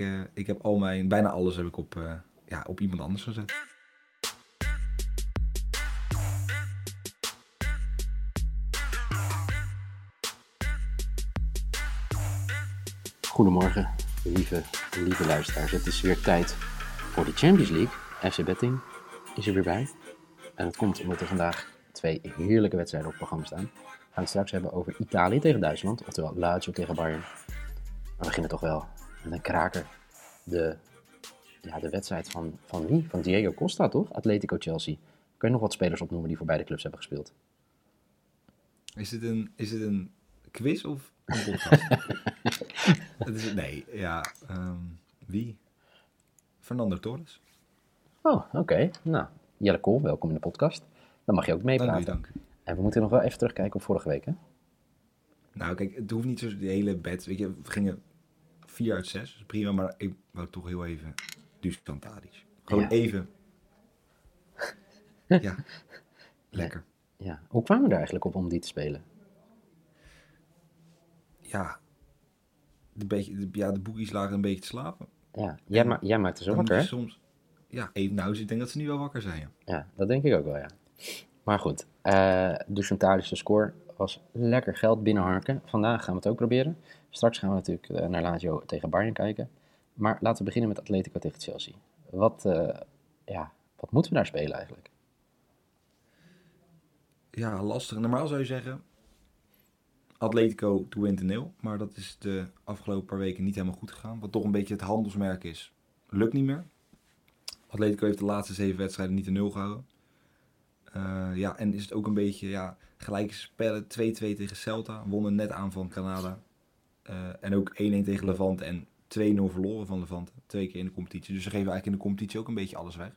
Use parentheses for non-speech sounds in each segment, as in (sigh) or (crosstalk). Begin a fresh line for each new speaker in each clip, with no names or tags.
Ik, eh, ik heb al mijn, bijna alles heb ik op, eh, ja, op iemand anders gezet.
Goedemorgen, lieve, lieve luisteraars. Het is weer tijd voor de Champions League. FC Betting is er weer bij. En dat komt omdat er vandaag twee heerlijke wedstrijden op het programma staan. We gaan het straks hebben over Italië tegen Duitsland, oftewel Lazio tegen Bayern. Maar we beginnen toch wel met een kraker. De, ja, de wedstrijd van, van wie? Van Diego Costa, toch? Atletico Chelsea. Kun je nog wat spelers opnoemen die voor beide clubs hebben gespeeld?
Is dit een, is dit een quiz of een podcast? (laughs) Is, nee, ja. ehm, wie? Fernando Torres.
Oh, oké. Nou, Jelle Kool, welkom in de podcast. Dan mag je ook
Dank u,
meepraten.
dank.
En we moeten nog wel even terugkijken op vorige week, hè?
Nou, kijk, het hoeft niet zo die hele bed. Weet je, we gingen 4 uit 6. Dus prima, maar ik wou toch heel even Dusan Tadic. Gewoon
Ja.
even. (laughs) Ja, lekker.
Ja. Hoe kwamen we er eigenlijk op om die te spelen?
Ja, de, beetje, de, ja, de boekies lagen een beetje te slapen.
Ja, jij, ma jij maakte zo
Dan moet
wakker, hè?
soms. Ja, even, nou, ik denk dat ze nu wel wakker zijn. ja.
Ja, dat denk ik ook wel, ja. Maar goed, eh de score was lekker geld binnenharken. Vandaag gaan we het ook proberen. Straks gaan we natuurlijk eh, naar Lazio tegen Bayern kijken. Maar laten we beginnen met Atletico tegen Chelsea. Wat, eh, ja, wat moeten we daar spelen eigenlijk?
Ja, lastig. Normaal zou je zeggen. Atletico to win nil. Maar dat is de afgelopen paar weken niet helemaal goed gegaan. Wat toch een beetje het handelsmerk is. Lukt niet meer. Atletico heeft de laatste zeven wedstrijden niet de nul gehouden. Eh, ja, en is het ook een beetje ja, gelijke spellen. 2-2 tegen Celta. Wonnen net aan van Canada. Eh, en ook 1-1 tegen Levante. En 2-0 verloren van Levante. Twee keer in de competitie. Dus ze geven eigenlijk in de competitie ook een beetje alles weg.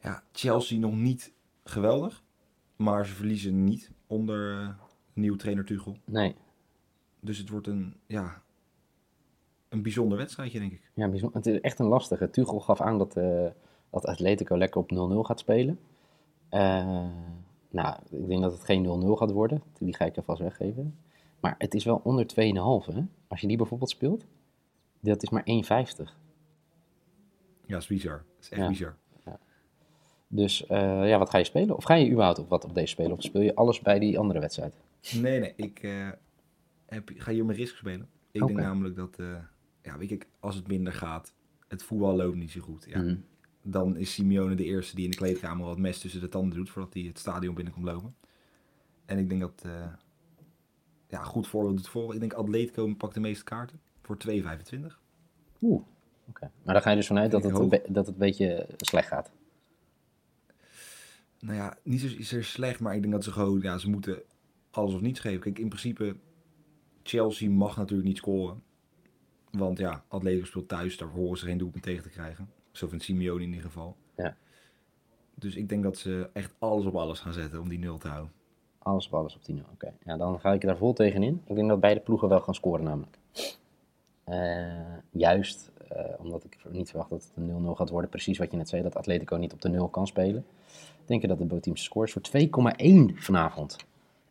Ja, Chelsea nog niet geweldig. Maar ze verliezen niet onder eh, nieuwe trainer Tuchel.
Nee,
Dus het wordt een, ja, een bijzonder wedstrijdje, denk ik.
ja, bijzonder. het is echt een lastige. Tuchel gaf aan dat, eh, dat Atletico lekker op 0-0 gaat spelen. Nou, ik denk dat het geen 0-0 gaat worden. Die ga ik alvast weggeven. Maar het is wel onder 2,5 hè. Als je die bijvoorbeeld speelt, dat is maar 1,50.
Ja, dat is bizar. Dat is echt
Ja.
bizar.
Dus eh, ja, wat ga je spelen? Of ga je überhaupt op wat op deze spelen? Of speel je alles bij die andere wedstrijd?
Nee, nee, ik eh, heb, ga hier mijn risk spelen. Ik denk namelijk dat, eh, ja, weet ik, als het minder gaat, het voetbal loopt niet zo goed. Ja,
Mhm.
Dan is Simeone de eerste die in de kleedkamer wat mes tussen de tanden doet voordat hij het stadion binnenkomt lopen. En ik denk dat, ja, goed voorbeeld doet voor. Ik denk Atletico pakt de meeste kaarten voor 2,25.
Oeh, oké. Maar dan ga je dus vanuit dat het, dat het een beetje slecht gaat.
Nou ja, niet zozeer slecht, maar ik denk dat ze gewoon, ja, ze moeten alles of niets geven. Kijk, in principe, Chelsea mag natuurlijk niet scoren. Want ja, Atletico speelt thuis, daar horen ze geen doelpunt tegen te krijgen. Zo vindt Simeone in ieder geval.
Ja.
Dus ik denk dat ze echt alles op alles gaan zetten om die nul te houden.
Alles op alles op 10 Oké, ja, dan ga ik daar vol tegenin. Ik denk dat beide ploegen wel gaan scoren namelijk. Eh, juist eh, omdat ik niet verwacht dat het een 0-0 gaat worden. Precies wat je net zei, dat Atletico niet op de 0 kan spelen. Denk je dat de bootteams scores voor 2,1 vanavond.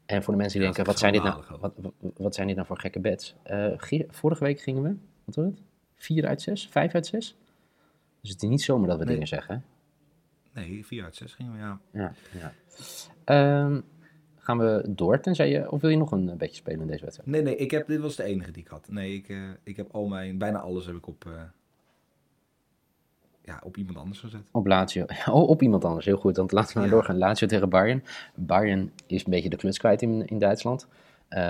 En voor de mensen die
Ja,
denken, wat zijn, dit nou, wat, wat, zijn dit nou voor gekke bets? Ge- vorige week gingen we, wat was het? 4 uit 6? 5 uit 6? Dus het is niet zomaar dat we
Nee.
dingen zeggen.
Nee, 4 uit 6 gingen we, ja.
Ja, ja. Ehm, gaan we door, tenzij je, of wil je nog een eh, beetje spelen in deze wedstrijd?
Nee, nee, ik heb, dit was de enige die ik had. Nee, ik, eh, ik heb al mijn, bijna alles heb ik op, eh, ja, op iemand anders gezet.
Op Lazio. (laughs) Oh, op iemand anders. Heel goed. Dan laten we maar
Ja.
doorgaan. Lazio tegen Bayern. Bayern is een beetje de kluts kwijt in, in Duitsland.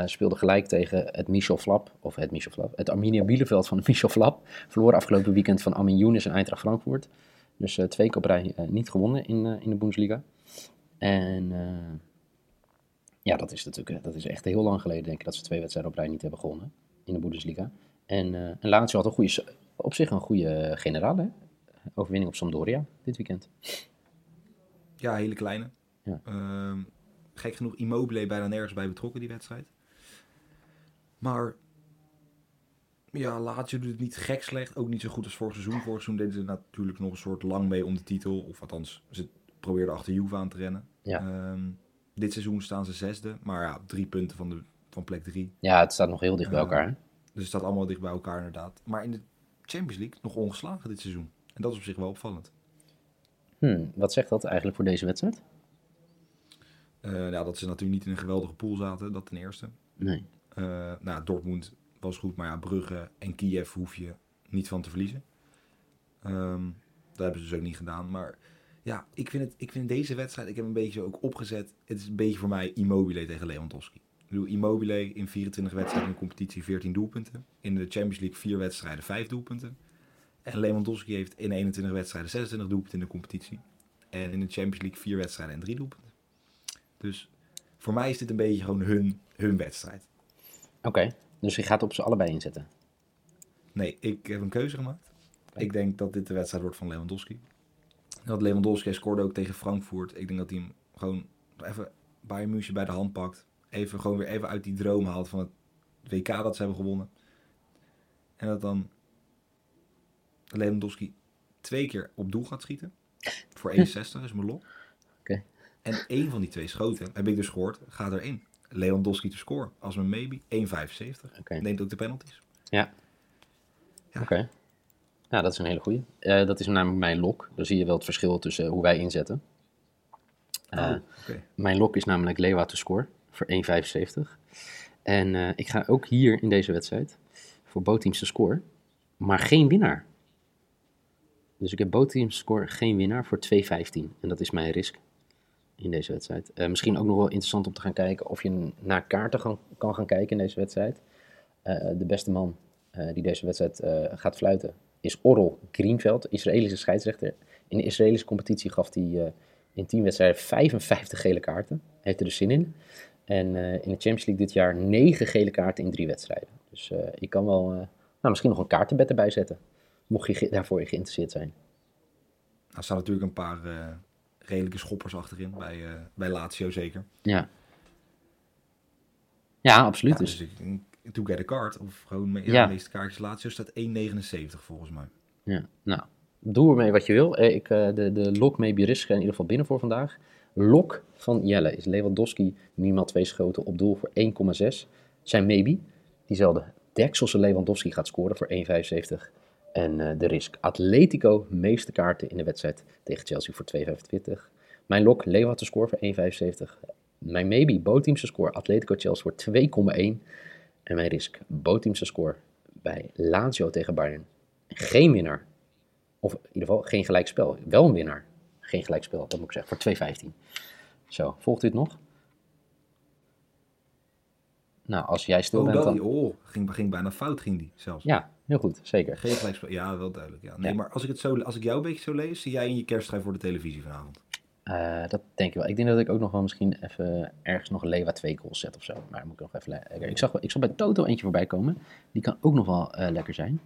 Speelde gelijk tegen het Michel Flap, of het Michel Flap, het Arminia Bielefeld van de (laughs) Michel Flap. Verloren afgelopen weekend van Armin Younes en Eintracht Frankfurt. Dus twee keer op rij niet gewonnen in, in de Bundesliga. En ja, dat is natuurlijk eh, dat is echt heel lang geleden, denk ik, dat ze twee wedstrijden op rij niet hebben gewonnen in de Bundesliga. En, en Lazio had een goede, op zich een goede generale. hè? Overwinning op Sampdoria dit weekend.
Ja, hele kleine.
Ja.
Ehm, gek genoeg, Immobile bijna nergens bij betrokken, die wedstrijd. Maar ja, Lazio doet het niet gek slecht. Ook niet zo goed als vorig seizoen. Vorig seizoen deden ze natuurlijk nog een soort lang mee om de titel. Of althans, ze probeerden achter Juve aan te rennen.
Ja.
Ehm, dit seizoen staan ze zesde. Maar ja, drie punten van, de, van plek drie.
Ja, het staat nog heel dicht bij
Ja.
elkaar. Hè?
Dus het staat allemaal dicht bij elkaar inderdaad. Maar in de Champions League nog ongeslagen dit seizoen. En dat is op zich wel opvallend.
Hm, wat zegt dat eigenlijk voor deze wedstrijd?
Eh, ja, dat ze natuurlijk niet in een geweldige pool zaten, dat ten eerste.
Nee.
Eh, nou, Dortmund was goed, maar ja, Brugge en Kiev hoef je niet van te verliezen. Ehm, dat hebben ze dus ook niet gedaan. Maar ja, ik vind, het, ik vind deze wedstrijd, ik heb een beetje ook opgezet. Het is een beetje voor mij Immobile tegen Lewandowski. Ik bedoel, Immobile in 24 wedstrijden in de competitie 14 doelpunten. In de Champions League 4 wedstrijden 5 doelpunten. En Lewandowski heeft in 21 wedstrijden 26 doelpunten in de competitie. En in de Champions League 4 wedstrijden en 3 doelpunten. Dus voor mij is dit een beetje gewoon hun, hun wedstrijd.
Oké, dus je gaat op ze allebei inzetten.
Nee, ik heb een keuze gemaakt. Ik denk dat dit de wedstrijd wordt van Lewandowski. Dat Lewandowski scoorde ook tegen Frankfurt. Ik denk dat hij hem gewoon even Bayern München bij de hand pakt. Even gewoon weer even uit die droom haalt van het WK dat ze hebben gewonnen. En dat dan Lewandowski twee keer op doel gaat schieten. Voor 61 is mijn.
Oké.
En één van die twee schoten, heb ik dus gehoord, gaat erin. Lewandowski te scoren. Als mijn maybe 1,75.
Oké.
Neemt ook de penalties.
Ja.
Ja.
Oké. Ja, dat is een hele goeie. Eh, dat is namelijk mijn lok. Dan zie je wel het verschil tussen hoe wij inzetten. Eh,
Oh, oké.
Mijn lok is namelijk Lewa te score voor 1,75. En eh, ik ga ook hier in deze wedstrijd voor bootteams te score, maar geen winnaar. Dus ik heb bootteams score geen winnaar voor 2,15. En dat is mijn risk in deze wedstrijd. Eh, misschien ook nog wel interessant om te gaan kijken of je naar kaarten gaan- kan gaan kijken in deze wedstrijd. Eh, de beste man eh, die deze wedstrijd eh, gaat fluiten is Orrel Greenveld, Israëlische scheidsrechter. In de Israëlische competitie gaf hij eh, in 10 wedstrijden 55 gele kaarten. Heeft er dus zin in. En eh, in de Champions League dit jaar 9 gele kaarten in 3 wedstrijden. Dus eh ik kan wel nou, misschien nog een kaartenbed erbij zetten. Mocht je daarvoor geïnteresseerd zijn.
Er staan natuurlijk een paar redelijke schoppers achterin. Bij, bij Lazio zeker.
Ja. Ja, absoluut.
Ja,
dus,
dus ik to get a card. Of gewoon me- ja, de meeste kaartjes. Lazio staat 1,79 volgens mij.
Ja, nou, doe ermee wat je wil. Eh, Ik, eh, de, de lok maybe risk in ieder geval binnen voor vandaag. Lok van Jelle is Lewandowski minimaal twee schoten op doel voor 1,6. Zijn maybe, diezelfde Dekselse Lewandowski gaat scoren voor 1,75. En eh, de risk Atletico meeste kaarten in de wedstrijd tegen Chelsea voor 2,25. Mijn lok te scoren voor 1,75. Mijn maybe bootteamse score Atletico Chelsea voor 2,1. En mijn risk bootteamse score bij Lazio tegen Bayern. Geen winnaar. Of in ieder geval geen gelijkspel. Wel een winnaar. Geen gelijkspel, dat moet ik zeggen. Voor 2,15. Zo, volgt het nog? Nou, als jij stil
Oh,
bent dan...
oh ging, ging bijna fout ging die zelfs.
Ja, heel goed. Zeker.
Geen gelijkspel. Ja, wel duidelijk. Ja. Nee,
Ja.
maar als ik, het zo, als ik jou een beetje zo lees, zie jij in je kerstschijf voor de televisie vanavond.
Eh, dat denk ik wel. Ik denk dat ik ook nog wel misschien even ergens nog een Lewa 2 goals zet of zo. Maar dan moet ik nog even lekker. Ik zag, ik zag bij Toto eentje voorbij komen. Die kan ook nog wel eh, lekker zijn.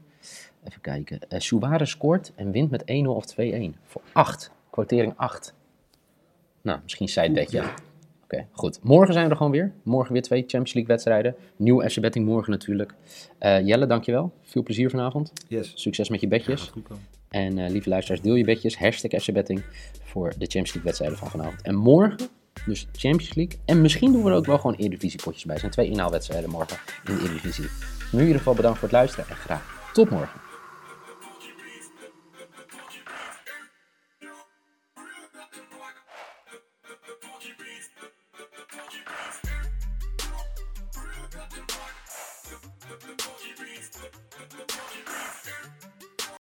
Even kijken. Suarez scoort en wint met 1-0 of 2-1. Voor 8. Quotering 8. Nou, misschien side bedje.
Ja.
Oké, goed. Morgen zijn we er gewoon weer. Morgen weer twee Champions League wedstrijden. Nieuw FC Betting morgen natuurlijk. Eh, Jelle, dankjewel. Veel plezier vanavond.
Yes.
Succes met je bedjes. En lieve luisteraars, deel je bedjes. Hashtag FC Betting voor de Champions League wedstrijden van vanavond. En morgen, dus Champions League. En misschien doen we er ook wel gewoon Eredivisie potjes bij. Er zijn twee inhaalwedstrijden morgen in de Eredivisie. Nu in ieder geval bedankt voor het luisteren en graag tot morgen.